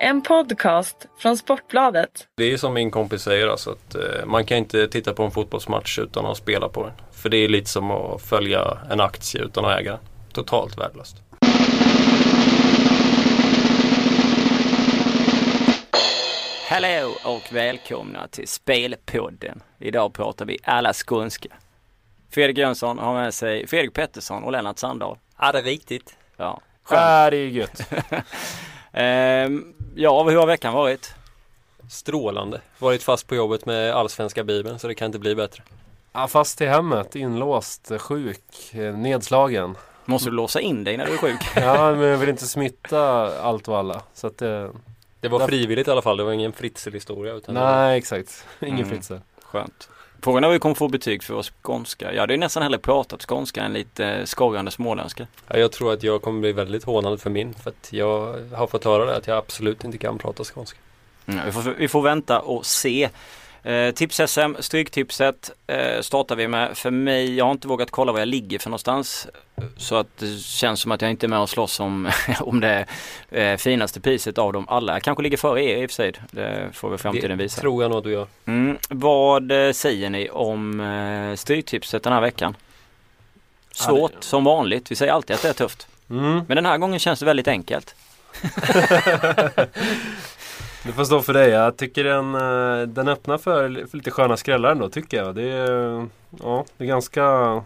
En podcast från Sportbladet. Det är som min kompis säger alltså att eh, man kan inte titta på en fotbollsmatch utan att spela på den. För det är lite som att följa en aktie utan att äga den. Totalt värdelöst. Hallå och välkomna till Spelpodden. Idag pratar vi alla skånska. Fredrik Jönsson har med sig Fredrik Pettersson och Lennart Sandahl. Ja det är riktigt. Ja, Ja, det är gött. Ehm, ja, hur har veckan varit? Strålande. Varit fast på jobbet med allsvenska bibeln så det kan inte bli bättre. Ja, fast i hemmet, inlåst, sjuk, eh, nedslagen. Måste du låsa in dig när du är sjuk? Ja, men jag vill inte smitta allt och alla. Så att det... Det var frivilligt i alla fall. Det var ingen Fritzl-historia. Utan det var- Nej, exakt. Ingen Mm. Fritzl. Skönt. Frågan är om vi kommer få betyg för vår skånska. Jag hade ju nästan hellre pratat skånska än lite skorrande småländska. Ja, jag tror att jag kommer bli väldigt hånad för min. För att jag har fått höra det att jag absolut inte kan prata skånska. Mm, vi, får, vi får vänta och se. Eh, Tips-SM, Stryktipset eh, startar vi med. För mig, jag har inte vågat kolla var jag ligger för någonstans. Så att det känns som att jag inte är med och slåss om, om det eh, finaste priset av dem alla. Jag kanske ligger före er i och för sig. Det får väl framtiden det visa. tror jag nog att du gör. Mm, vad eh, säger ni om eh, Stryktipset den här veckan? Svårt Ja, det- som vanligt. Vi säger alltid att det är tufft. Mm. Men den här gången känns det väldigt enkelt. Det får stå för dig. Jag tycker den, eh, den öppnar för, för lite sköna skrällar ändå, tycker jag. Det är, ja, det är ganska,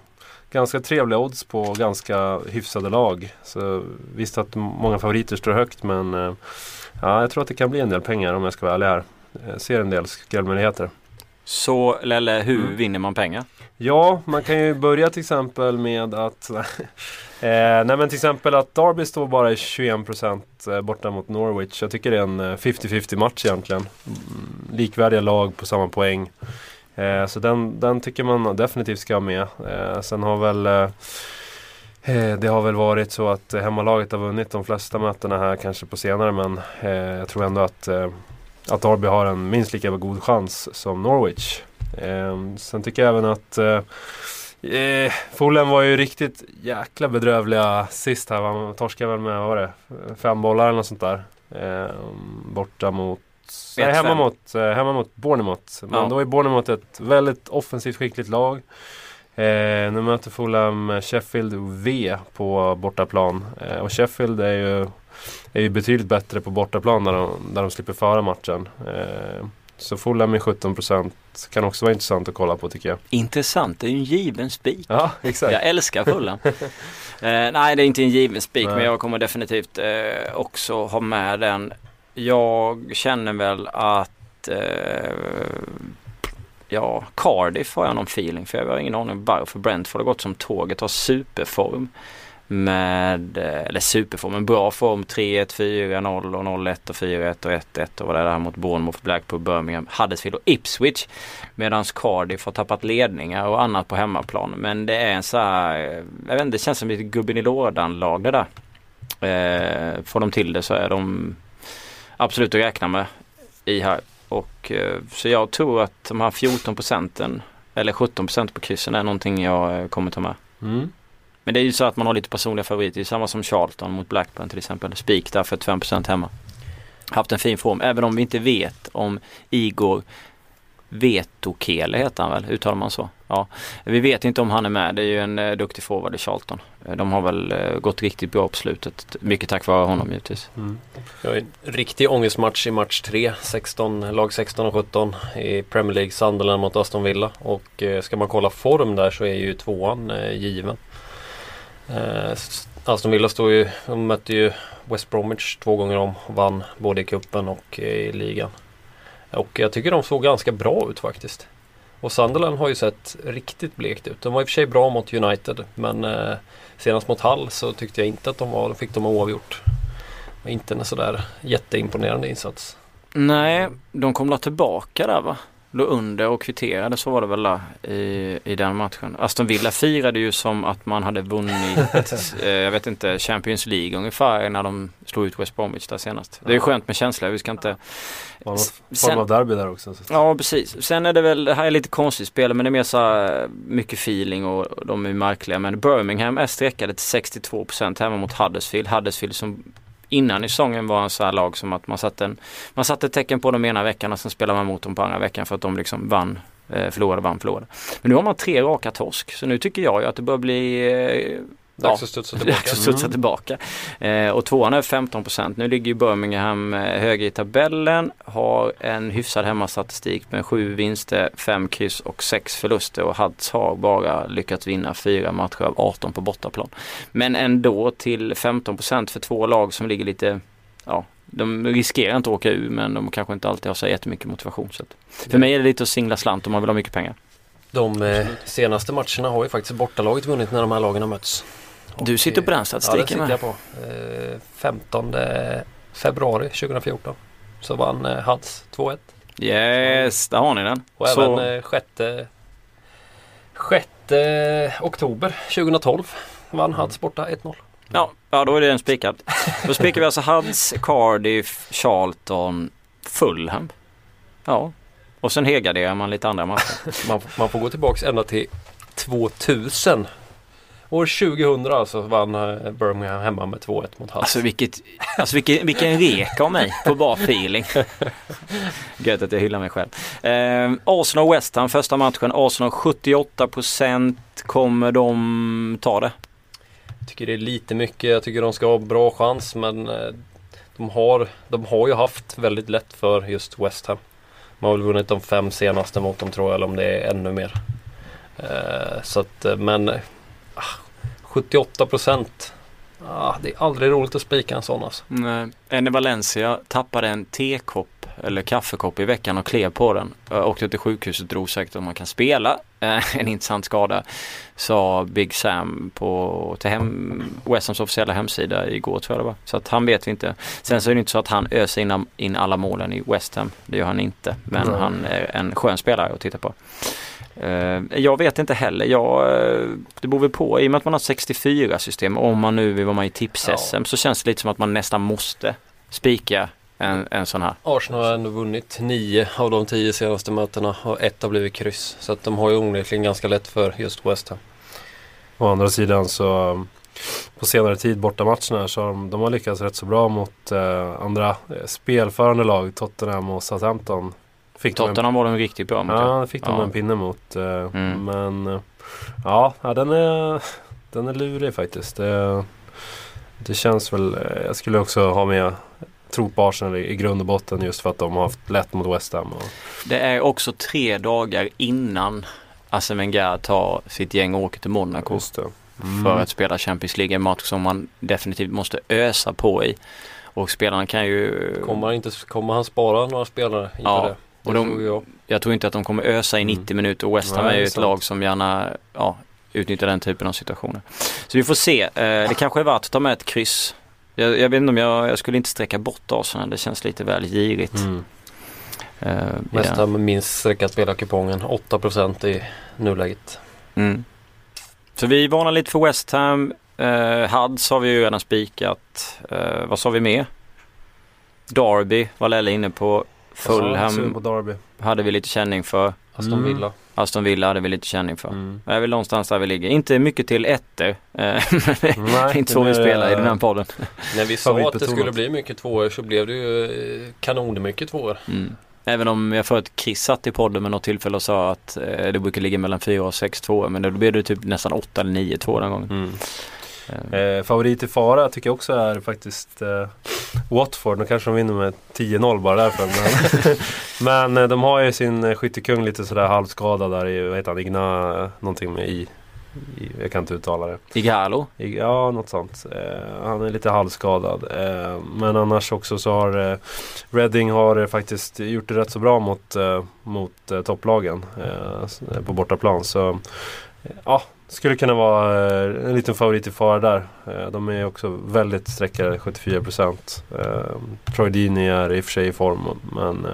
ganska trevliga odds på ganska hyfsade lag. Så visst att många favoriter står högt, men eh, ja, jag tror att det kan bli en del pengar om jag ska vara ärlig här. Jag ser en del skrällmöjligheter. Så Lelle, hur Mm. vinner man pengar? Ja, man kan ju börja till exempel med att eh, Nej men till exempel att Derby står bara i 21% eh, borta mot Norwich. Jag tycker det är en eh, 50-50 match egentligen. Mm, Likvärdiga lag på samma poäng. Eh, så den, den tycker man definitivt ska ha med. Eh, sen har väl eh, eh, det har väl varit så att hemmalaget har vunnit de flesta mötena här kanske på senare men eh, jag tror ändå att, eh, att Derby har en minst lika god chans som Norwich. Eh, sen tycker jag även att eh, Eh, Fulham var ju riktigt jäkla bedrövliga sist här. Man torskade väl med, vad var det? Fem bollar eller något sånt där. Eh, borta mot... Nej, 1-5. hemma mot, eh, hemma mot Bournemouth. Men Ja. då är Bournemouth ett väldigt offensivt skickligt lag. Eh, nu möter Fulham Sheffield V på bortaplan. Eh, och Sheffield är ju, är ju betydligt bättre på bortaplan där de, där de slipper föra matchen. Eh, så Fulham med 17% kan också vara intressant att kolla på tycker jag. Intressant, det är ju en given spik. Ja, exakt. Jag älskar Fulham. eh, nej, det är inte en given spik men jag kommer definitivt eh, också ha med den. Jag känner väl att eh, Ja, Cardiff har jag någon feeling för. Jag har ingen aning varför Brentford har gått som tåget. Har superform. Med, eh, eller superform, en bra form. 3-1, 4-0 och 0-1 och 4-1 och 1-1 och vad det där mot Bournemouth, Blackpool, Birmingham, Huddersfield och Ipswich. Medan Cardiff har tappat ledningar och annat på hemmaplan. Men det är en så här, eh, jag vet inte, det känns som lite gubben i lådan-lag det där. Eh, får de till det så är de absolut att räkna med i här. Och, eh, så jag tror att de här 14 procenten eller 17 procent på kryssen är någonting jag eh, kommer ta med. Mm. Men det är ju så att man har lite personliga favoriter. Det är samma som Charlton mot Blackburn till exempel. Spik där 45% hemma. Haft en fin form. Även om vi inte vet om Igor Vetokele heter han väl? Uttalar man så? Ja. Vi vet inte om han är med. Det är ju en eh, duktig forward i Charlton. Eh, de har väl eh, gått riktigt bra på slutet. Mycket tack vare honom givetvis. Mm. Jag har en riktig ångestmatch i match 3. 16, lag 16 och 17 i Premier League. Sunderland mot Aston Villa. Och eh, ska man kolla form där så är ju tvåan eh, given. Eh, Aston Villa står ju, de mötte ju West Bromwich två gånger om och vann både i kuppen och i ligan. Och jag tycker de såg ganska bra ut faktiskt. Och Sunderland har ju sett riktigt blekt ut. De var i och för sig bra mot United men eh, senast mot Hull så tyckte jag inte att de var, fick de oavgjort. Det var Inte en sådär jätteimponerande insats. Nej, de kom la tillbaka där va? Låg under och kvitterade, så var det väl där i, i den matchen. Aston Villa firade ju som att man hade vunnit, eh, jag vet inte, Champions League ungefär när de slog ut West Bromwich där senast. Det är ju skönt med känslor, vi ska inte... Någon Sen- form av derby där också. Så. Ja precis. Sen är det väl, det här är lite konstigt spel men det är mer så mycket feeling och de är märkliga. Men Birmingham är sträckade till 62% hemma mot Huddersfield. Huddersfield som innan i säsongen var en sån här lag som att man satte, en, man satte tecken på dem ena veckan och sen spelade man mot dem på andra veckan för att de liksom vann, eh, förlorade, vann, förlorade. Men nu har man tre raka torsk så nu tycker jag ju att det bör bli eh, Dags att studsa tillbaka. Dags att studsa Mm. tillbaka. Eh, och tvåan är 15 Nu ligger ju Birmingham eh, högre i tabellen. Har en hyfsad hemmastatistik med sju vinster, fem kryss och sex förluster. Och Huds har bara lyckats vinna fyra matcher av 18 på bortaplan. Men ändå till 15% för två lag som ligger lite, ja, de riskerar inte att åka ur men de kanske inte alltid har så jättemycket motivation. Så för mig är det lite att singla slant om man vill ha mycket pengar. De eh, senaste matcherna har ju faktiskt bortalaget vunnit när de här lagen har mötts. Du sitter på den Ja, det statistiken sitter jag på. Eh, 15 februari 2014 så vann eh, Huds 2-1. Yes, där har ni den. Och Så- även eh, 6, 6 oktober 2012 vann Huds borta 1-0. Ja, ja då är den spikad. Då spikar vi alltså Huds, Cardiff, Charlton, Fulham. Ja, och sen helgarderar man lite andra matcher. Man, man får gå tillbaks ända till 2000. År 2000 alltså vann eh, Birmingham hemma med 2-1 mot Huds. Alltså, vilket, alltså vilken, vilken rek av mig på bara feeling. Gött att jag hyllar mig själv. Eh, Arsenal och West Ham första matchen. Arsenal 78% kommer de ta det? Jag tycker det är lite mycket. Jag tycker de ska ha bra chans men eh, de har, de har ju haft väldigt lätt för just West Ham. Man har väl vunnit de fem senaste mot dem tror jag eller om det är ännu mer. Eh, Så att eh, men 78 procent. Ah, det är aldrig roligt att spika en sån alltså. Nej. Enne Valencia tappade en tekopp eller kaffekopp i veckan och klev på den. Jag åkte till sjukhuset och drog säkert om man kan spela. Eh, en intressant skada. Sa Big Sam på till hem, West Hams officiella hemsida igår tror jag det var. Så att han vet vi inte. Sen så är det inte så att han öser in, in alla målen i West Ham. Det gör han inte. Men Nej. han är en skön spelare att titta på. Eh, jag vet inte heller. Jag, eh, det beror väl på. I och med att man har 64 system. Om man nu vill vara med i tips-SM Ja. så känns det lite som att man nästan måste spika en, en sån här. Arsenal har ändå vunnit nio av de tio senaste mötena och ett har blivit kryss. Så att de har ju onekligen ganska lätt för just West Ham. Å andra sidan så på senare tid bortamatcherna så har de, de har lyckats rätt så bra mot eh, andra eh, spelförande lag. Tottenham och Southampton. Fick de en, Tottenham var de riktigt bra mot. ja, fick de Ja. en pinne mot. Eh, Mm. Men eh, ja, ja, den, är, den är lurig faktiskt. Det, det känns väl, eh, jag skulle också ha med tro på Arsenal i, i grund och botten just för att de har haft lätt mot West Ham. Och, Det är också tre dagar innan Arsene Wenger tar sitt gäng och åker till Monaco. Mm. för att spela Champions League. En match som man definitivt måste ösa på i. Och spelarna kan ju... Kommer han, inte, kommer han spara några spelare inför Ja, det? Och de- tror jag. Jag tror inte att de kommer ösa i 90 minuter och West Ham är ju ett sant. lag som gärna ja, utnyttjar den typen av situationer. Så vi får se. Eh, det kanske är värt att ta med ett kryss. Jag, jag vet inte om jag, jag skulle inte sträcka bort Arsenal. Det känns lite väl girigt. Mm. Eh, i West den. Ham minst sträckat spelarkupongen. 8% i nuläget. Mm. Så vi varnar lite för West Ham. Eh, Huds har vi ju redan spikat. Eh, vad sa vi mer? Derby var Lelle inne på. Ja, Fulham hade vi lite känning för. Aston Mm. Aston Villa hade vi lite känning för. Mm. Det är väl någonstans där vi ligger. Inte mycket till ettor. Eh, men det är Nej, inte så vi spelar i den här eh, podden. När vi sa att det skulle bli mycket tvåor så blev det ju eh, kanonmycket tvåor. Mm. Även om jag får att Chris satt i podden med något tillfälle och sa att eh, det brukar ligga mellan fyra och sex tvåor. Men då blev det typ nästan åtta eller nio tvåor den gången. Mm. Eh, favorit i fara tycker jag också är faktiskt eh, Watford. Nu kanske de vinner med 10-0 bara därför. Men, men eh, de har ju sin eh, skyttekung lite sådär halvskadad där i, vad heter han, Igna, eh, någonting med i. i jag kan inte uttala det. Igalo. I, ja, något sånt. Eh, han är lite halvskadad. Men annars också så har Reading har faktiskt gjort det rätt så bra mot, mot topplagen på bortaplan. Så ja, skulle kunna vara eh, en liten favorit i fara där. Eh, de är också väldigt sträckade, 74%. Eh, Troy Deeney är i och för sig i form. Men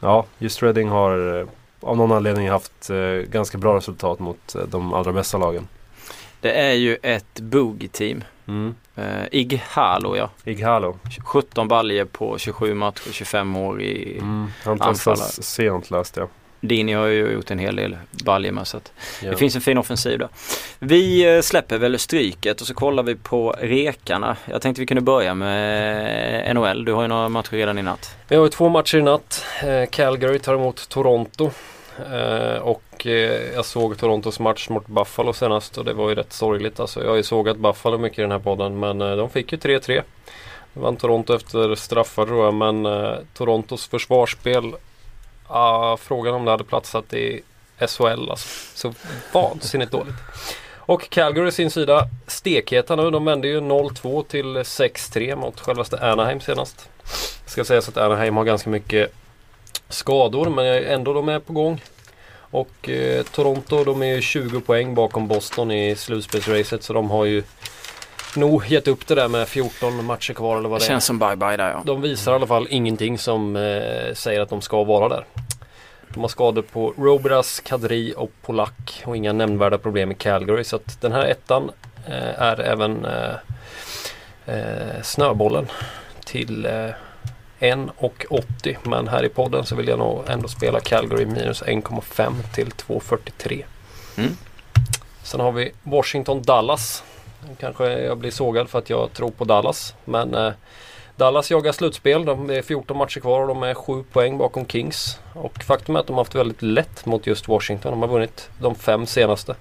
ja, just Reading har av någon anledning haft ganska bra resultat mot de allra bästa lagen. Det är ju ett boogie-team. Mm. Uh, Ighalo ja. Ighalo. 17 baljer på 27 matcher, 25 år i... Mm. Han Anfallare. sent läste jag. Dini har ju gjort en hel del baljor med så att Ja. det finns en fin offensiv där. Vi eh, släpper väl stryket och så kollar vi på rekarna. Jag tänkte vi kunde börja med NHL. Du har ju några matcher redan i natt. Vi har ju två matcher i natt. Eh, Calgary tar emot Toronto. Eh, och jag såg Torontos match mot Buffalo senast och det var ju rätt sorgligt. Alltså, jag har ju sågat Buffalo mycket i den här podden men de fick ju 3-3. Det vann Toronto efter straffar tror jag men Torontos försvarsspel Uh, Frågan om det hade platsat i SHL alltså. Så vansinnigt dåligt. Och Calgary sin sida stekheta nu. De vände ju 0-2 till 6-3 mot självaste Anaheim senast. Ska sägas att Anaheim har ganska mycket skador men ändå de är på gång. Och eh, Toronto de är ju 20 poäng bakom Boston i slutspelsracet så de har ju nog gett upp det där med 14 matcher kvar eller vad Det det är. känns som bye-bye där ja. De visar i alla fall ingenting som eh, säger att de ska vara där. De har skador på Robras, Kadri och Polak och inga nämnvärda problem i Calgary. Så att den här ettan eh, är även eh, eh, snöbollen till eh, 1,80. Men här i podden så vill jag nog ändå spela Calgary minus 1,5 till 2,43. Mm. Sen har vi Washington-Dallas. Kanske jag blir sågad för att jag tror på Dallas. Men eh, Dallas jagar slutspel. De är 14 matcher kvar och de är 7 poäng bakom Kings. Och faktum är att de har haft väldigt lätt mot just Washington. De har vunnit de fem senaste.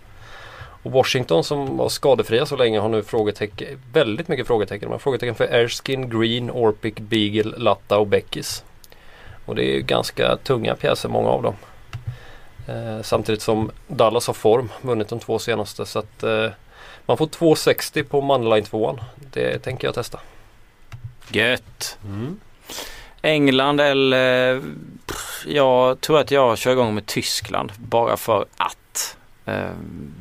Och Washington som var skadefria så länge har nu frågetecken, väldigt mycket frågetecken. De har frågetecken för Erskine, Green, Orpik, Beagle, Latta och Beckis. Och det är ju ganska tunga pjäser många av dem. Eh, samtidigt som Dallas har form, vunnit de två senaste. Så att eh, man får 2,60 på Moneyline 2 Det tänker jag testa. Gött. Mm. England eller jag tror att jag kör igång med Tyskland bara för att. Eh,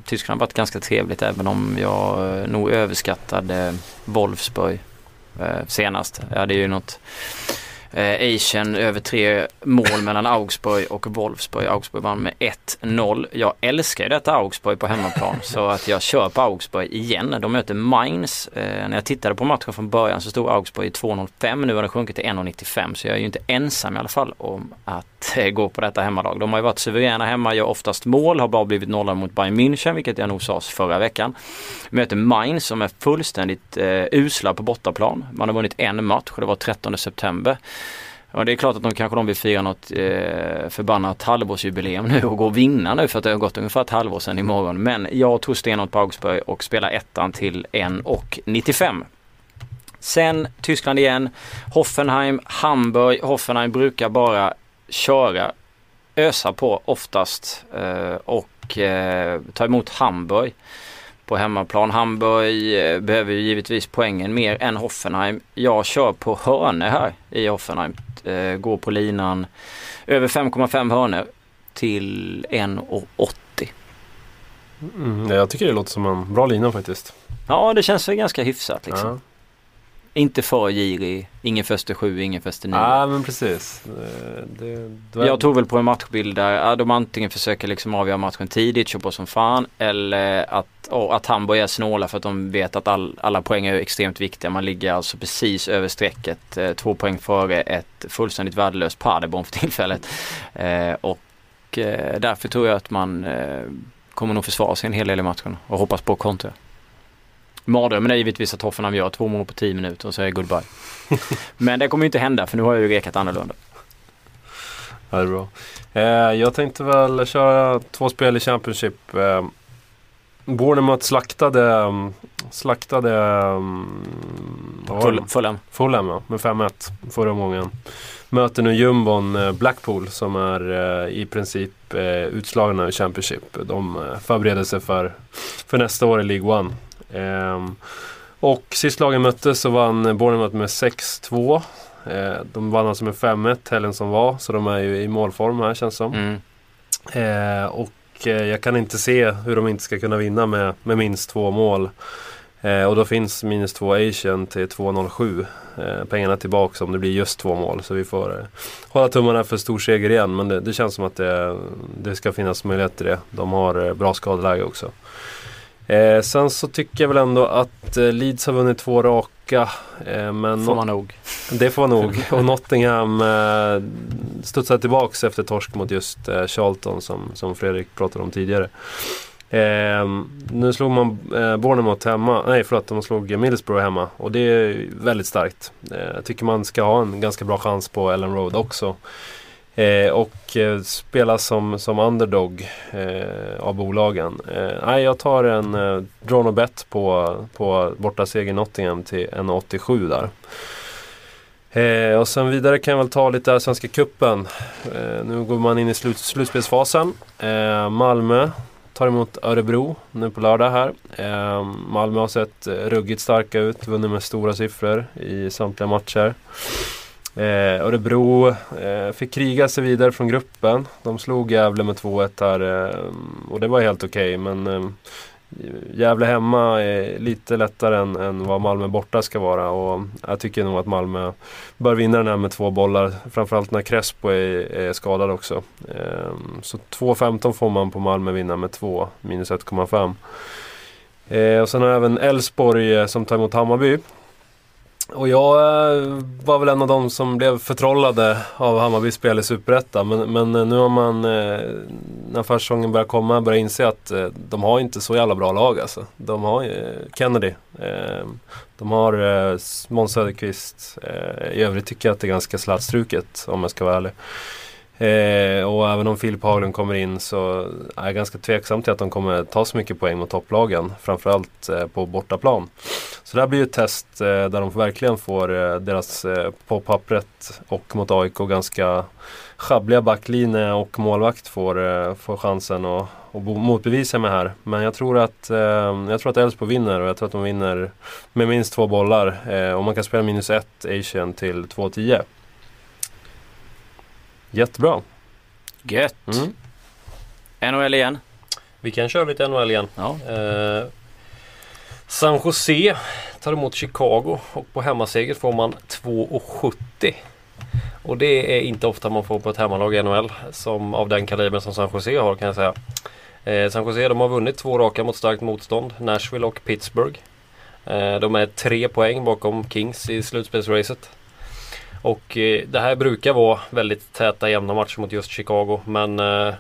Tyskland har varit ganska trevligt även om jag eh, nog överskattade Wolfsburg eh, senast. Jag hade ju något eh, Asian över tre mål mellan Augsburg och Wolfsburg. Augsburg vann med 1-0. Jag älskar ju detta Augsburg på hemmaplan så att jag kör på Augsburg igen. De möter Mainz. Eh, när jag tittade på matchen från början så stod Augsburg i 2.05. Nu har det sjunkit till 1.95 så jag är ju inte ensam i alla fall om att eh, gå på detta hemmalag. De har ju varit suveräna hemma, gör oftast mål, har bara blivit nollade mot Bayern München vilket jag nog sa förra veckan. Möter Mainz som är fullständigt eh, usla på bortaplan. Man har vunnit en match och det var 13 september. Ja det är klart att de kanske de vill fira något eh, förbannat halvårsjubileum nu och gå och vinna nu för att det har gått ungefär ett halvår sedan imorgon. Men jag tror stenhårt på Augsburg och spelar ettan till 1,95. Sen Tyskland igen. Hoffenheim, Hamburg. Hoffenheim brukar bara köra, ösa på oftast eh, och eh, ta emot Hamburg på hemmaplan. Hamburg eh, behöver ju givetvis poängen mer än Hoffenheim. Jag kör på hörne här i Hoffenheim. Eh, går på linan över 5,5 hörnor till 1,80. Mm, jag tycker det låter som en bra lina faktiskt. Ja det känns väl ganska hyfsat liksom. Ja. Inte för girig, ingen första sju, ingen första nio. Ja men precis. Det, det, Jag tog väl på en matchbild där de antingen försöker liksom avgöra matchen tidigt, köpa som fan eller att, oh, att Hamburg är snåla för att de vet att all, alla poäng är extremt viktiga. Man ligger alltså precis över strecket, eh, två poäng före ett fullständigt värdelöst Paderborn för tillfället. Eh, och eh, därför tror jag att man kommer nog försvara sig en hel del i matchen och hoppas på kontra. Mardrömmen är givetvis att Hoffenheim gör två mål på tio minuter och så är det goodbye. Men det kommer ju inte hända för nu har jag ju rekat annorlunda. Ja, det är bra. Eh, jag tänkte väl köra två spel i Championship. Eh, Bournemouth slaktade, slaktade Full, det? Fulham. Fulham ja, med 5-1 förra gången. Möter nu jumbon eh, Blackpool som är eh, i princip eh, utslagna i Championship. De förbereder sig för, för nästa år i League One. Ehm, och sist lagen möttes så vann Bournemouth med 6-2. Eh, de vann alltså med 5-1 helgen som var. Så de är ju i målform här känns som. Mm. Eh, och eh, jag kan inte se hur de inte ska kunna vinna med, med minst två mål. Eh, och då finns minus två Asian till 2,07. Eh, pengarna tillbaka om det blir just två mål. Så vi får eh, hålla tummarna för stor seger igen. Men det, det känns som att det, det ska finnas möjlighet till det. De har bra skadeläge också. Eh, sen så tycker jag väl ändå att eh, Leeds har vunnit två raka. Eh, men Får man nog. det får nog. Och Nottingham eh, studsade tillbaks efter torsk mot just eh, Charlton som, som Fredrik pratade om tidigare. Eh, nu slog man eh, Bournemouth hemma, nej förlåt, de slog Middlesbrough hemma och det är väldigt starkt. Eh, jag tycker man ska ha en ganska bra chans på Ellen Road också. Eh, och eh, spela som, som underdog eh, av bolagen. Eh, nej, jag tar en eh, drawn och bet på, på borta seger Nottingham till 1,87 där. Eh, och sen vidare kan jag väl ta lite Svenska Cupen. Eh, nu går man in i slut, slutspelsfasen. Eh, Malmö tar emot Örebro nu på lördag här. Eh, Malmö har sett eh, ruggigt starka ut, vunnit med stora siffror i samtliga matcher. Eh, Örebro eh, fick kriga sig vidare från gruppen. De slog Gävle med 2-1 här eh, och det var helt okej. Okay, men eh, Gävle hemma är lite lättare än, än vad Malmö borta ska vara. Och jag tycker nog att Malmö bör vinna den här med två bollar. Framförallt när Crespo är, är skadad också. Eh, så 2-15 får man på Malmö vinna med 2, minus 1,5. Eh, och sen har även Elfsborg eh, som tar emot Hammarby. Och jag eh, var väl en av de som blev förtrollade av Hammarbys spel i Superettan. Men, men eh, nu har man, eh, när försäsongen börjar komma, börjat inse att de har inte så jävla bra lag alltså. De har Kennedy. De har Måns Söderqvist. I övrigt tycker jag att det är ganska slätstruket om jag ska vara ärlig. Eh, och även om Filip Haglund kommer in så är jag ganska tveksam till att de kommer ta så mycket poäng mot topplagen. Framförallt eh, på bortaplan. Så det här blir ju ett test eh, där de verkligen får eh, deras eh, på pappret och mot AIK ganska schabbliga backlinje och målvakt får, eh, får chansen att och motbevisa mig här. Men jag tror att eh, jag tror att Elfsborg vinner och jag tror att de vinner med minst två bollar. Eh, och man kan spela minus ett Asian till 2-10. Jättebra. Gött. Mm. NHL igen. Vi kan köra lite NHL igen. Ja. Eh, San Jose tar emot Chicago och på hemmaseger får man 2,70. Och det är inte ofta man får på ett hemmalag i NHL som av den kalibern som San Jose har kan jag säga. Eh, San Jose de har vunnit två raka mot starkt motstånd. Nashville och Pittsburgh. Eh, de är tre poäng bakom Kings i slutspelsracet. Och eh, det här brukar vara väldigt täta jämna matcher mot just Chicago. Men eh,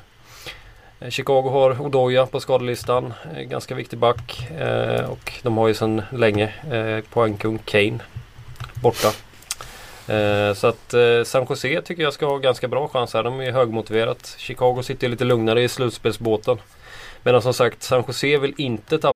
Chicago har Odoja på skadelistan. Eh, ganska viktig back. Eh, och de har ju sedan länge eh, poängkung Kane borta. Eh, så att eh, San Jose tycker jag ska ha ganska bra chans här. De är högmotiverat. Chicago sitter lite lugnare i slutspelsbåten. Medan som sagt San Jose vill inte tappa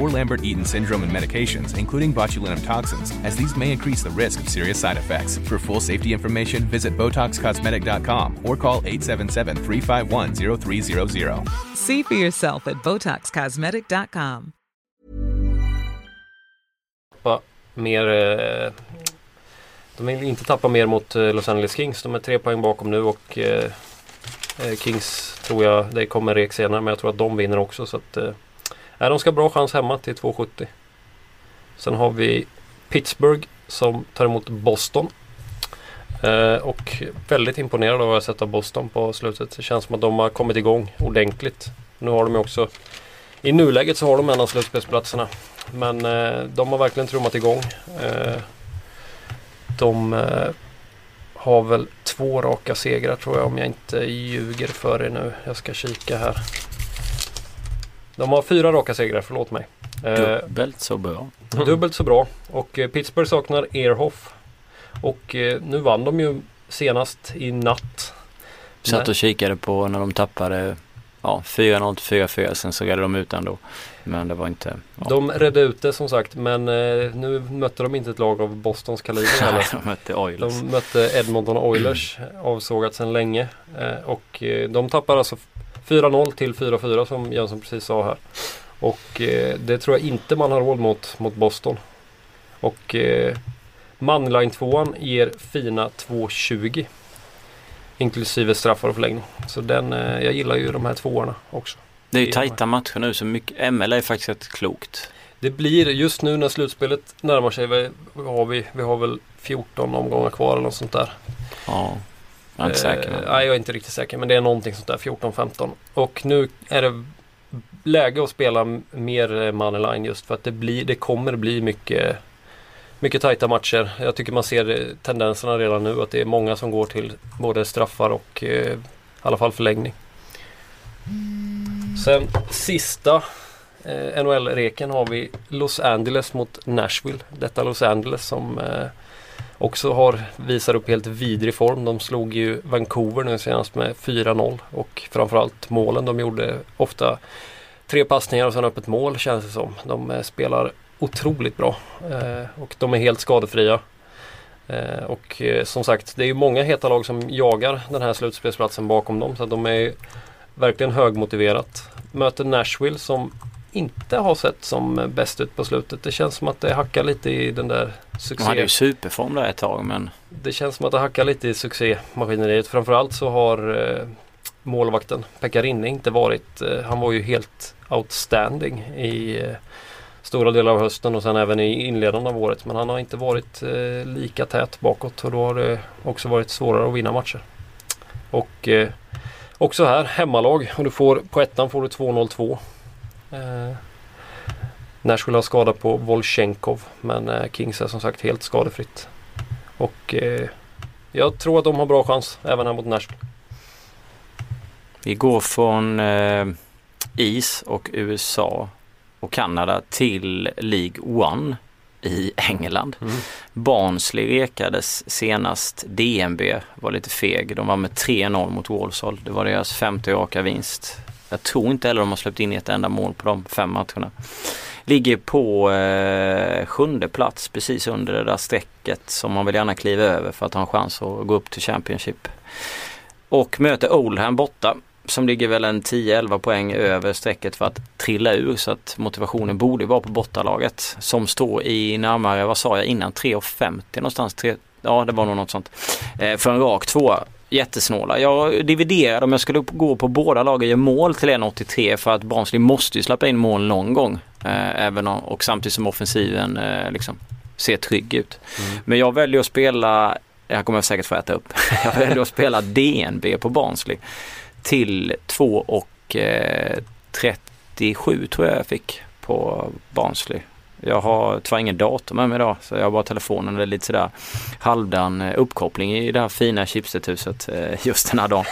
or Lambert-Eaton syndrome and medications, including botulinum toxins, as these may increase the risk of serious side effects. For full safety information, visit BotoxCosmetic.com or call 877-351-0300. See for yourself at BotoxCosmetic.com. Mer, eh, de vill inte tappa mer mot eh, Los Angeles Kings. De är tre poäng bakom nu och eh, Kings tror jag, det kommer rek senare, men jag tror att de vinner också. Så att, Nej, de ska ha bra chans hemma till 2,70. Sen har vi Pittsburgh som tar emot Boston. Eh, och väldigt imponerad av vad jag sett av Boston på slutet. Det känns som att de har kommit igång ordentligt. Nu har de ju också i nuläget så har de en av slutspelsplatserna. Men eh, de har verkligen trummat igång. Eh, de eh, har väl två raka segrar tror jag om jag inte ljuger för er nu. Jag ska kika här. De har fyra raka segrar, förlåt mig. Eh, dubbelt så bra. Dubbelt så bra. Och eh, Pittsburgh saknar Earhoff. Och eh, nu vann de ju senast i natt. Satt och kikade på när de tappade ja, 4-0 till 4-4 sen så redde de ut ändå. Men det var inte... Ja. De redde ut det som sagt men eh, nu mötte de inte ett lag av Bostons kaliber heller. de mötte Oilers. De mötte Edmonton Oilers, avsågat sedan länge. Eh, och eh, de tappar alltså 4-0 till 4-4 som Jönsson precis sa här. Och eh, det tror jag inte man har råd mot, mot Boston. Och eh, Manline 2 ger fina 2,20. Inklusive straffar och förlängning. Så den, eh, jag gillar ju de här tvåorna också. Det är ju tajta matcher nu så mycket, ML är faktiskt rätt klokt. Det blir just nu när slutspelet närmar sig. Vi har, vi, vi har väl 14 omgångar kvar eller något sånt där. Ja, jag är inte säker. Men... Eh, nej, jag är inte riktigt säker. Men det är någonting sånt där 14-15. Och nu är det läge att spela mer eh, moneyline just för att det, blir, det kommer bli mycket mycket tajta matcher. Jag tycker man ser eh, tendenserna redan nu att det är många som går till både straffar och eh, i alla fall förlängning. Sen sista eh, NHL-reken har vi Los Angeles mot Nashville. Detta Los Angeles som eh, också har visar upp helt vidrig form. De slog ju Vancouver nu senast med 4-0 och framförallt målen de gjorde ofta tre passningar och sen öppet mål känns det som. De eh, spelar otroligt bra eh, och de är helt skadefria. Eh, och eh, som sagt, det är ju många heta lag som jagar den här slutspelsplatsen bakom dem så att de är ju verkligen högmotiverat. Möter Nashville som inte har sett som bäst ut på slutet. Det känns som att det hackar lite i den där De hade ju succé... superform där ett tag men Det känns som att det hackar lite i succémaskineriet. Framförallt så har eh, målvakten Pekka Rinne inte varit, eh, han var ju helt outstanding i eh, stora delar av hösten och sen även i inledande av året. Men han har inte varit eh, lika tät bakåt och då har det också varit svårare att vinna matcher. Och eh, också här hemmalag och du får på ettan får du 2-0-2. Eh, Nashville har skada på Volchenkov men eh, Kings är som sagt helt skadefritt. Och eh, jag tror att de har bra chans även här mot Nashville. vi går från eh, is och USA och Kanada till League One i England. Mm. Barnsley rekades senast. DNB var lite feg. De var med 3-0 mot Walsall. Det var deras femte raka vinst. Jag tror inte heller de har släppt in ett enda mål på de fem matcherna. Ligger på eh, sjunde plats precis under det där strecket som man vill gärna kliva över för att ha en chans att gå upp till Championship. Och möter Oldham borta som ligger väl en 10-11 poäng över strecket för att trilla ur så att motivationen borde vara på bortalaget som står i närmare, vad sa jag innan, 3,50 någonstans. 3, ja det var nog något sånt. Eh, för en rak tvåa. Jättesnåla. Jag dividerade om jag skulle gå på båda lagen gör mål till 1,83 för att Barnsley måste ju släppa in mål någon gång. Eh, även om, och samtidigt som offensiven eh, liksom ser trygg ut. Men jag väljer att spela, jag kommer säkert få äta upp, jag väljer att spela DNB på Barnsley till 2 och eh, 37 tror jag jag fick på Barnsley. Jag har tyvärr ingen dator med mig idag så jag har bara telefonen. Det är lite sådär halvdan eh, uppkoppling i det här fina chipsethuset eh, just den här dagen.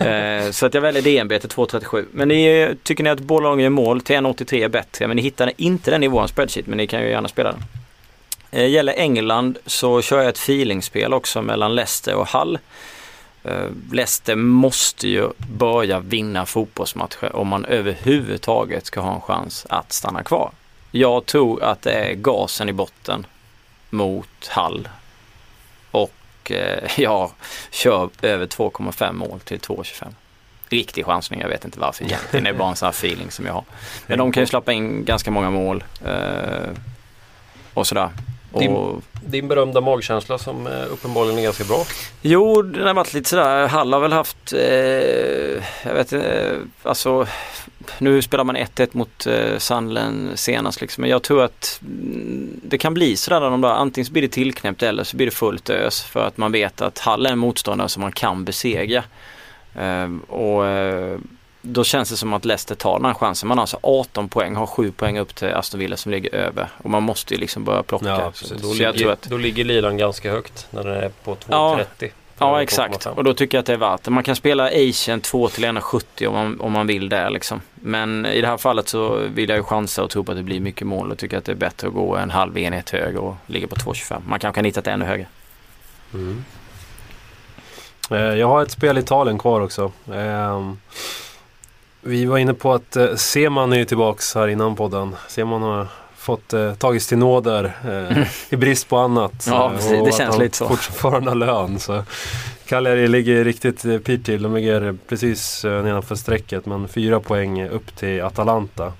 eh, så att jag väljer DNB till 2,37. Men ni, tycker ni att gör mål till 1,83 är bättre men ni hittar inte den i vår spreadsheet men ni kan ju gärna spela den. Gäller England så kör jag ett feelingspel också mellan Leicester och Hull. Leicester måste ju börja vinna fotbollsmatcher om man överhuvudtaget ska ha en chans att stanna kvar. Jag tror att det är gasen i botten mot Hall. Och eh, jag kör över 2,5 mål till 2,25. Riktig chansning, jag vet inte varför egentligen. Det är bara en sån här feeling som jag har. Men de kan ju släppa in ganska många mål. Eh, och sådär. Din- Din berömda magkänsla som eh, uppenbarligen är ganska bra. Jo, den har varit lite sådär. Hall har väl haft, eh, jag vet inte, eh, alltså nu spelar man 1-1 mot eh, Sandlen senast liksom. Men jag tror att mm, det kan bli sådär när de där, antingen så blir det tillknäppt eller så blir det fullt ös. För att man vet att Hall är en motståndare som man kan besegra. Eh, och då känns det som att Leicester tar den här chansen. Man har alltså 18 poäng, har 7 poäng upp till Aston Villa som ligger över. Och man måste ju liksom börja plocka. Ja, så, så så då, jag ligger, att då ligger liran ganska högt när den är på 2,30. Ja, Ja exakt 2,5. och då tycker jag att det är värt det. Man kan spela Asian 2 till 1,70 om man, om man vill det liksom. Men i det här fallet så vill jag ju chansa och tro på att det blir mycket mål och tycker att det är bättre att gå en halv enhet högre och ligga på 2,25. Man kanske kan hitta ett ännu högre. Mm. Eh, Jag har ett spel i Italien kvar också. Vi var inne på att eh, Seman är ju tillbaks här innan podden. Seman har fått eh, tagits till nåder eh, i brist på annat. Ja, Eh, precis. och Det känns lite så. fortfarande har lön. Så. Cagliari ligger riktigt eh, pyrt till. De ligger precis eh, nedanför strecket men fyra poäng upp till Atalanta.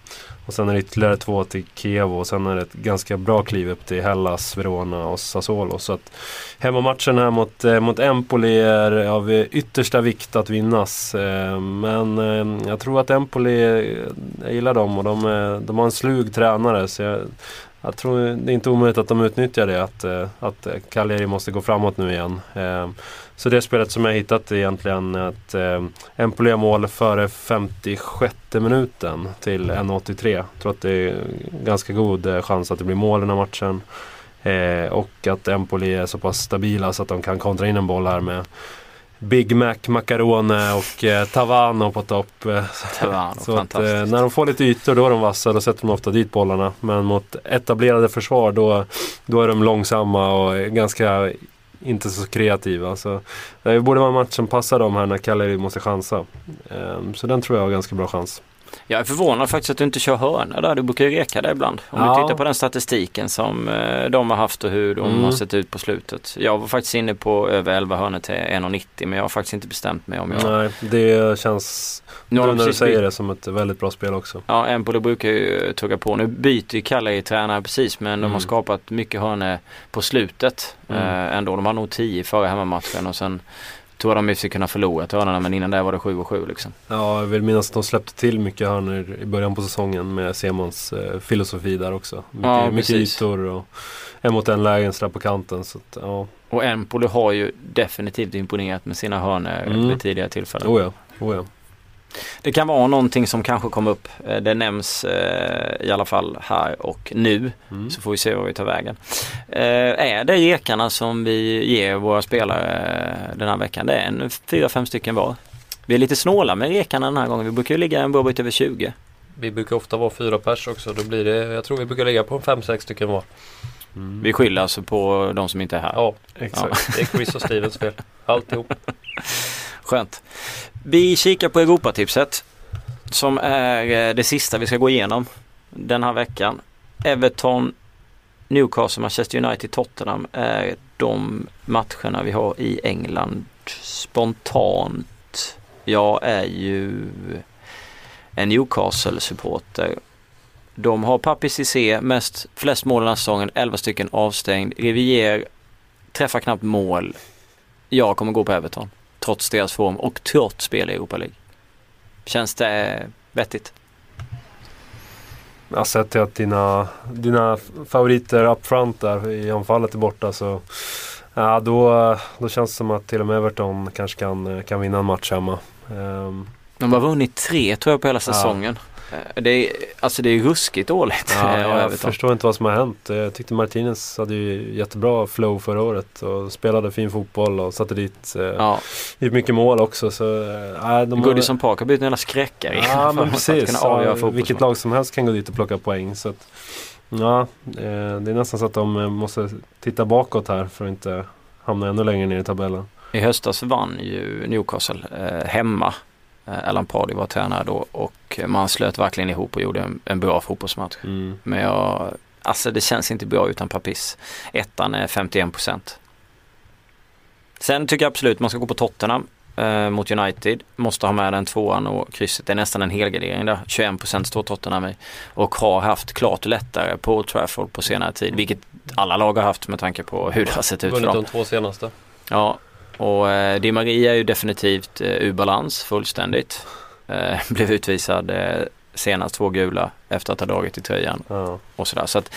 Och sen är det ytterligare två till Kiev och sen är det ett ganska bra kliv upp till Hellas, Verona och Sassuolo. Så att hemmamatchen här mot, eh, mot Empoli är av yttersta vikt att vinnas. Eh, men eh, jag tror att Empoli, eh, jag gillar dem och de, eh, de har en slug tränare. Så jag, jag tror det är inte omöjligt att de utnyttjar det, att, eh, att eh, Cagliari måste gå framåt nu igen. Så det spelet som jag hittat är egentligen att eh, Empoli har mål före 56 minuten till 1.83. Jag tror att det är ganska god eh, chans att det blir mål i den här matchen. Eh, och att Empoli är så pass stabila så att de kan kontra in en boll här med Big Mac, Macarone och eh, Tavano på topp. Tavano, så att, eh, när de får lite ytor då är de vassa, då sätter de ofta dit bollarna. Men mot etablerade försvar då, då är de långsamma och ganska inte så kreativa. Så eh, det borde vara en match som passar dem här när Cagliari måste chansa. Ehm, så den tror jag har ganska bra chans. Jag är förvånad faktiskt att du inte kör hörna där. Du brukar ju reka det ibland. Om Ja. du tittar på den statistiken som eh, de har haft och hur de Mm. har sett ut på slutet. Jag var faktiskt inne på över 11 hörnor till 1,90 men jag har faktiskt inte bestämt mig om jag... Nej, det känns, Nu när du säger det, som ett väldigt bra spel också. Ja, Empoli brukar ju tugga på. Nu byter ju Cagliari tränare precis men de har Mm. skapat mycket hörnor på slutet Mm. eh, ändå. De har nog 10 före hemmamatchen och sen tror de i sig kunna förlora hörnorna men innan det var det 7 och 7 liksom. Ja, jag vill minnas att de släppte till mycket hörnor i början på säsongen med Simons eh, filosofi där också. Mycket, Ja, mycket ytor och en mot en lägen på kanten. Så att, ja, Och Empoli har ju definitivt imponerat med sina hörnor Mm. vid tidigare tillfällen. oh ja, oh ja. Det kan vara någonting som kanske kom upp. Eh, Det nämns eh, i alla fall här och nu. Mm. Så får vi se vad vi tar vägen. Eh, är det rekarna som vi ger våra spelare eh, den här veckan? Det är en fyra, fem stycken var. Vi är lite snåla med rekarna den här gången. Vi brukar ju ligga en bra bit över 20. Vi brukar ofta vara fyra pers också. Då blir det, jag tror vi brukar ligga på fem, sex stycken var. Mm. Vi skyller alltså på de som inte är här. Ja, Exakt. det är Chris och Stevens fel. Alltihop. Skönt. Vi kikar på Europatipset. Som är eh, det sista vi ska gå igenom den här veckan. Everton, Newcastle, Manchester United, Tottenham är de matcherna vi har i England. Spontant, jag är ju en Newcastle-supporter. De har Papi Cissé, mest, flest mål den här säsongen, 11 stycken avstängd. Rivier träffar knappt mål. Jag kommer gå på Everton trots deras form och trots spel i Europa League. Känns det vettigt? Jag sett till att dina, dina favoriter up front där i anfallet är borta så ja, då, då känns det som att till och med Everton kanske kan, kan vinna en match hemma. Ehm, De har vunnit tre tror jag på hela Ja. säsongen. Eh, Det är, alltså det är ruskigt dåligt ja, jag förstår inte vad som har hänt. Jag tyckte Martinez hade ju jättebra flow förra året och spelade fin fotboll och satte dit, eh, Ja, dit mycket mål också. Så, eh, har- Goodison Park har blivit en jävla skräckare Ja men precis. Ja, vilket lag som helst kan gå dit och plocka poäng. Så att, ja, eh, det är nästan så att de eh, måste titta bakåt här för att inte hamna ännu längre ner i tabellen. I höstas vann ju Newcastle eh, hemma. Eh, Alan Pardy var tränare då och man slöt verkligen ihop och gjorde en, en bra fotbollsmatch. Mm. Men jag, alltså det känns inte bra utan Papis. Ettan är 51%. Sen tycker jag absolut man ska gå på Tottenham eh, mot United. Måste ha med den tvåan och krysset. Det är nästan en helgardering där. 21% står Tottenham i. Och har haft klart lättare på Old Trafford på senare tid. Vilket alla lag har haft med tanke på hur det har sett ut för Vunnit dem. de två senaste. Ja, och eh, Di Maria är ju definitivt eh, ur balans fullständigt. Eh, blev utvisad eh, senast två gula efter att ha dragit i tröjan Ja. och sådär. Så att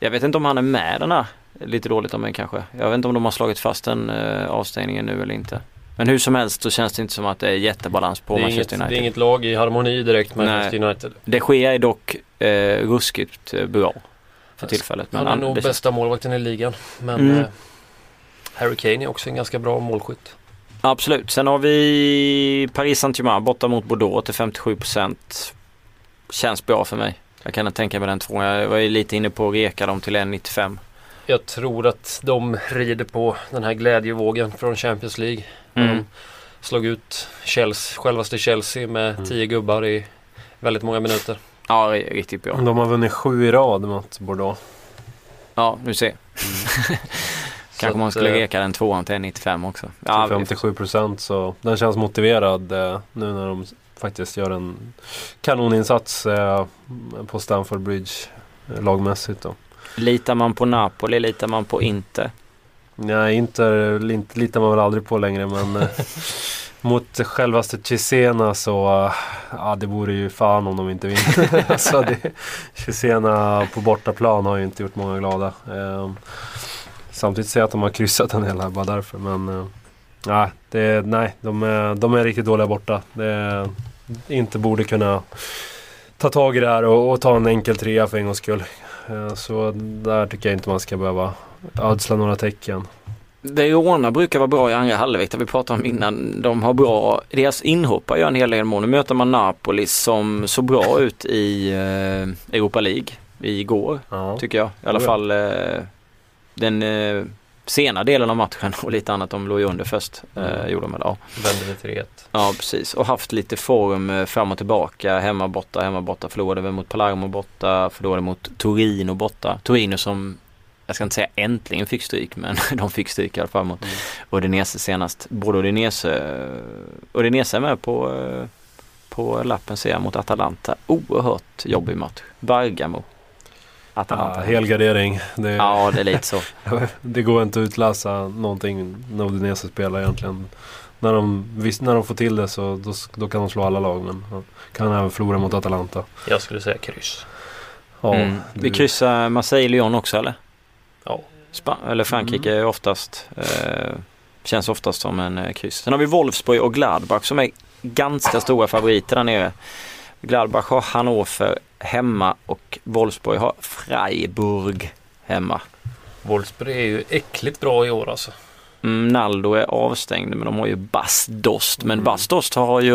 jag vet inte om han är med den här. Lite dåligt av mig kanske. Jag vet inte om de har slagit fast den eh, avstängningen nu eller inte. Men hur som helst så känns det inte som att det är jättebalans på Det är, inget, Manchester det United. är inget lag i harmoni direkt med Nej. Manchester United. Det sker är dock eh, ruskigt eh, bra för tillfället. Han är nog det bästa målvakten i ligan. Men Mm. eh, Harry Kane är också en ganska bra målskytt. Absolut. Sen har vi Paris Saint-Germain borta mot Bordeaux till 57%. Känns bra för mig. Jag kan tänka mig den tvåan. Jag var ju lite inne på att reka dem till 1,95. Jag tror att de rider på den här glädjevågen från Champions League. När Mm. de slog ut Chelsea, självaste Chelsea med Mm. 10 gubbar i väldigt många minuter. Ja, ri- riktigt bra. De har vunnit sju i rad mot Bordeaux. Ja, du ser. Så Kanske man skulle eh, reka den tvåan till 95 också. Till Ja, vi- 57 procent så den känns motiverad eh, nu när de faktiskt gör en kanoninsats eh, på Stamford Bridge eh, lagmässigt då. Litar man på Napoli? Litar man på Inter? Nej, Inter lit- litar man väl aldrig på längre men eh, mot självaste Cesena så eh, ja, det vore ju fan om de inte vinner. alltså, det, Cesena på bortaplan har ju inte gjort många glada. Samtidigt jag att de har kryssat en del här bara därför men nej, det, nej de, är, de är riktigt dåliga borta. Det, inte borde kunna ta tag i det här och, och ta en enkel trea för en gångs skull. Eh, så där tycker jag inte man ska behöva ödsla några tecken. Verona brukar vara bra i andra halvlek, det vi pratade om innan. De har bra, deras inhoppare gör en hel del mål. Nu möter man Napoli som såg bra ut i eh, Europa League igår, Ja. tycker jag. I alla fall den eh, sena delen av matchen och lite annat. De låg ju under först, eh, Mm. gjorde de. Ja. Vände till 3-1. ja, precis. Och haft lite form eh, fram och tillbaka. Hemma borta, hemma borta. Förlorade väl mot Palermo borta, förlorade mot Torino borta. Torino som jag ska inte säga äntligen fick stryk men de fick stryk i alla fall mot Mm. Udinese senast. Både Udinese, Udinese är med på, eh, på lappen ser jag mot Atalanta. Oerhört jobbig match. Bergamo. Ja, Atalanta. helgardering. Det, Ja, det är lite så. det går inte att utläsa någonting när Udinese spelar egentligen. När de, visst, när de får till det så då, då kan de slå alla lag men ja, kan även förlora mot Atalanta. Jag skulle säga kryss. Ja, Mm. Vi det- kryssar Marseille-Lyon också eller? Ja. Span- eller Frankrike Mm. är oftast, eh, känns oftast som en eh, kryss. Sen har vi Wolfsburg och Gladbach som är ganska stora favoriter där nere. Gladbach har Hannover hemma och Wolfsburg har Freiburg hemma. Wolfsburg är ju äckligt bra i år alltså. Mm, Naldo är avstängd men de har ju Bas Dost. Men Mm. Bas Dost har ju,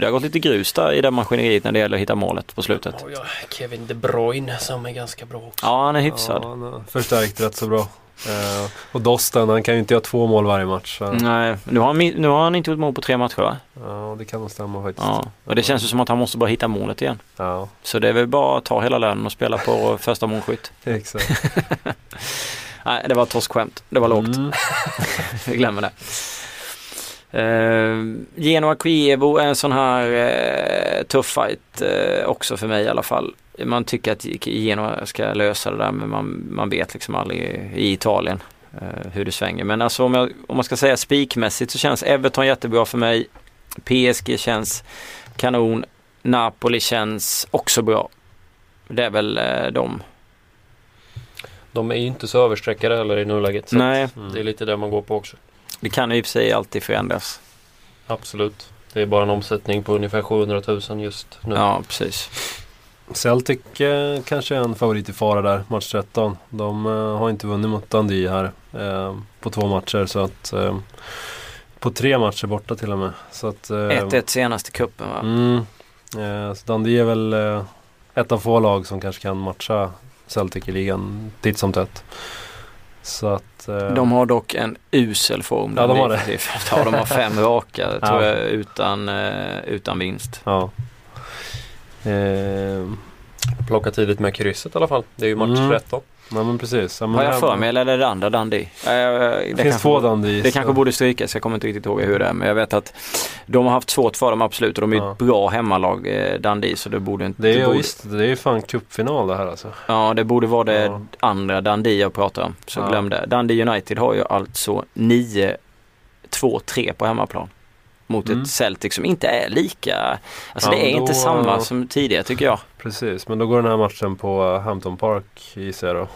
det har gått lite grus där i det maskineriet när det gäller att hitta målet på slutet. Ja, Kevin De Bruyne som är ganska bra också. Ja, han är hyfsad. Ja, han har förstärkt rätt så bra. Eh, och Dosten, han kan ju inte göra två mål varje match. Så, Nej, nu har, han, nu har han inte gjort mål på tre matcher va? Ja, det kan nog stämma faktiskt. Ja, och det känns ju som att han måste bara hitta målet igen. Ja, Så det är väl bara att ta hela lönen och spela på första målskytt. exakt. Nej, det var ett torskskämt. Det var lågt. Mm. Vi glömmer det. Uh, Genoa Kievo är en sån här uh, tuff fight uh, också för mig i alla fall. Man tycker att Genoa ska lösa det där men man, man vet liksom aldrig i Italien uh, hur det svänger. Men alltså om, jag, om man ska säga spikmässigt så känns Everton jättebra för mig. PSG känns kanon. Napoli känns också bra. Det är väl uh, de. De är ju inte så översträckade heller i nuläget. Så Nej, att det är lite det man går på också. det kan ju i och för sig alltid förändras. Absolut. Det är bara en omsättning på ungefär 700 000 just nu. Ja, precis. Celtic eh, kanske är en favorit i fara där, match 13. De eh, har inte vunnit mot Dundee här eh, på två matcher. Så att, eh, på tre matcher borta till och med. Så att, eh, 1-1 senast i cupen va? Mm, eh, så Dundee är väl eh, ett av få lag som kanske kan matcha Celtic i ligan titt som tätt. Så att... Eh, De har dock en usel form. Ja, de har det. Ja, de har fem raka Ja. tror jag utan, eh, utan vinst. Ja. Eh, Plocka tidigt med krysset i alla fall. Det är ju match Mm. 13. Nej men precis. Ja, men Har jag här- för mig eller är det det andra Dundee? Det, Det finns två Dundee. det kanske borde strykas. Jag kommer inte riktigt ihåg hur det är. Men jag vet att de har haft svårt för dem absolut. Och de är Ja. ett bra hemmalag eh, Dundee. Så det borde inte... Det är borde, visst, det är ju fan cupfinal det här alltså. Ja, det borde vara det Ja. andra Dundee jag pratar om. Så Ja. glöm det. Dundee United har ju alltså 9-2-3 på hemmaplan. Mot Mm. ett Celtic som inte är lika... Alltså Ja, det är då- inte samma som tidigare tycker jag. Precis, men då går den här matchen på Hampton Park gissar jag då.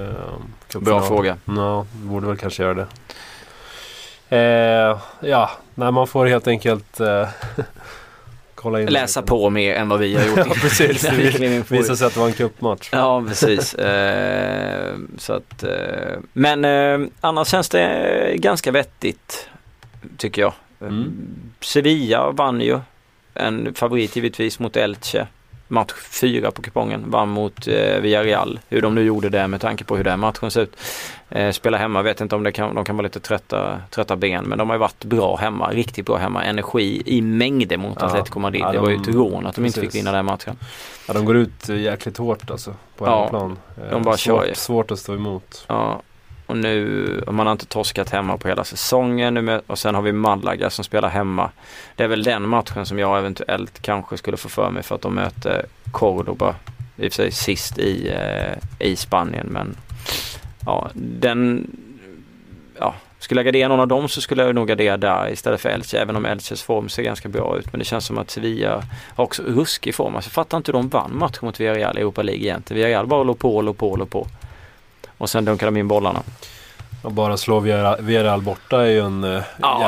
Eh. Bra fråga. Ja, borde väl kanske göra det. Eh, ja, nej man får helt enkelt eh, kolla in. Läsa på mer än vad vi har gjort. Ja, precis. innan vi klev in på- Visar sig att det var en cupmatch. Ja, precis. Eh, så att, eh, men eh, annars känns det ganska vettigt, tycker jag. Mm. Sevilla vann ju. En favorit givetvis mot Elche. match fyra på kupongen. Vann mot eh, Villarreal. Hur de nu gjorde det med tanke på hur den matchen ser ut. Eh, spela hemma, vet inte om det kan, de kan vara lite trötta, trötta ben. Men de har ju varit bra hemma, riktigt bra hemma. Energi i mängder mot Ja. Atletico Madrid. Ja, det var ju de- ett rån att de inte fick precis. vinna den matchen. Ja, de går ut eh, jäkligt hårt alltså. På Ja, hemmaplan. Eh, de bara kör ju. svårt, svårt att stå emot. Ja, och nu, man har inte torskat hemma på hela säsongen och sen har vi Malaga som spelar hemma. Det är väl den matchen som jag eventuellt kanske skulle få för mig för att de möter Cordoba. I och för sig sist i, eh, i Spanien men ja, den ja, skulle jag gardera någon av dem så skulle jag nog gardera där istället för Elche även om Elches form ser ganska bra ut men det känns som att Sevilla har också ruskig form. Alltså jag fattar inte hur de vann matchen mot Villarreal i Europa League egentligen. Villarreal bara låg på, låg på, låg på. Och sen dunkade de in bollarna. Och bara slå Villarreal- borta är ju en eh,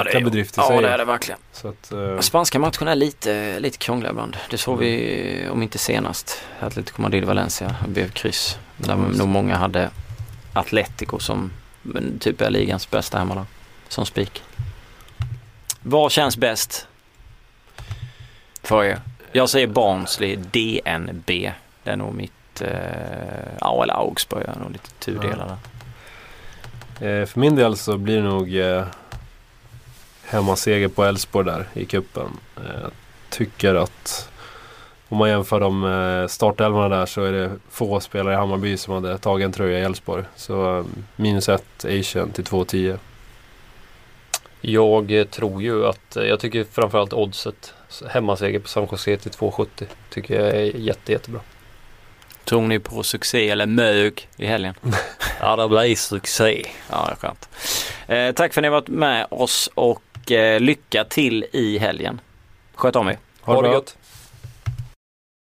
jäkla bedrift i sig. Ja, det är det verkligen. Så att, eh, Spanska matcherna är lite, lite krångliga ibland. Det såg vi, om inte senast, Atletico Madrid-Valencia. Blev kryss. Där Ja, just nog många hade Atletico som typ är ligans bästa hemmalag. Som spik. Vad känns bäst för er? Jag säger Barnsley DNB. Det är nog mitt, eh, ja eller Augsburg, är nog lite tudelad där. eh, för min del så blir det nog eh, hemmaseger på Elfsborg där i kuppen. Eh, jag tycker att om man jämför de startelvorna där så är det få spelare i Hammarby som hade tagit en tröja i Elfsborg. Så minus ett Asian till 2,10. Jag tror ju att, jag tycker framförallt oddset hemmaseger på San Jose till 2,70 tycker jag är jätte, jättebra. Tror ni på succé eller mög i helgen? Ja, det blir succé. Ja, det är skönt. Eh, tack för att ni har varit med oss och eh, lycka till i helgen. Sköt om er. Ha det bra. gött.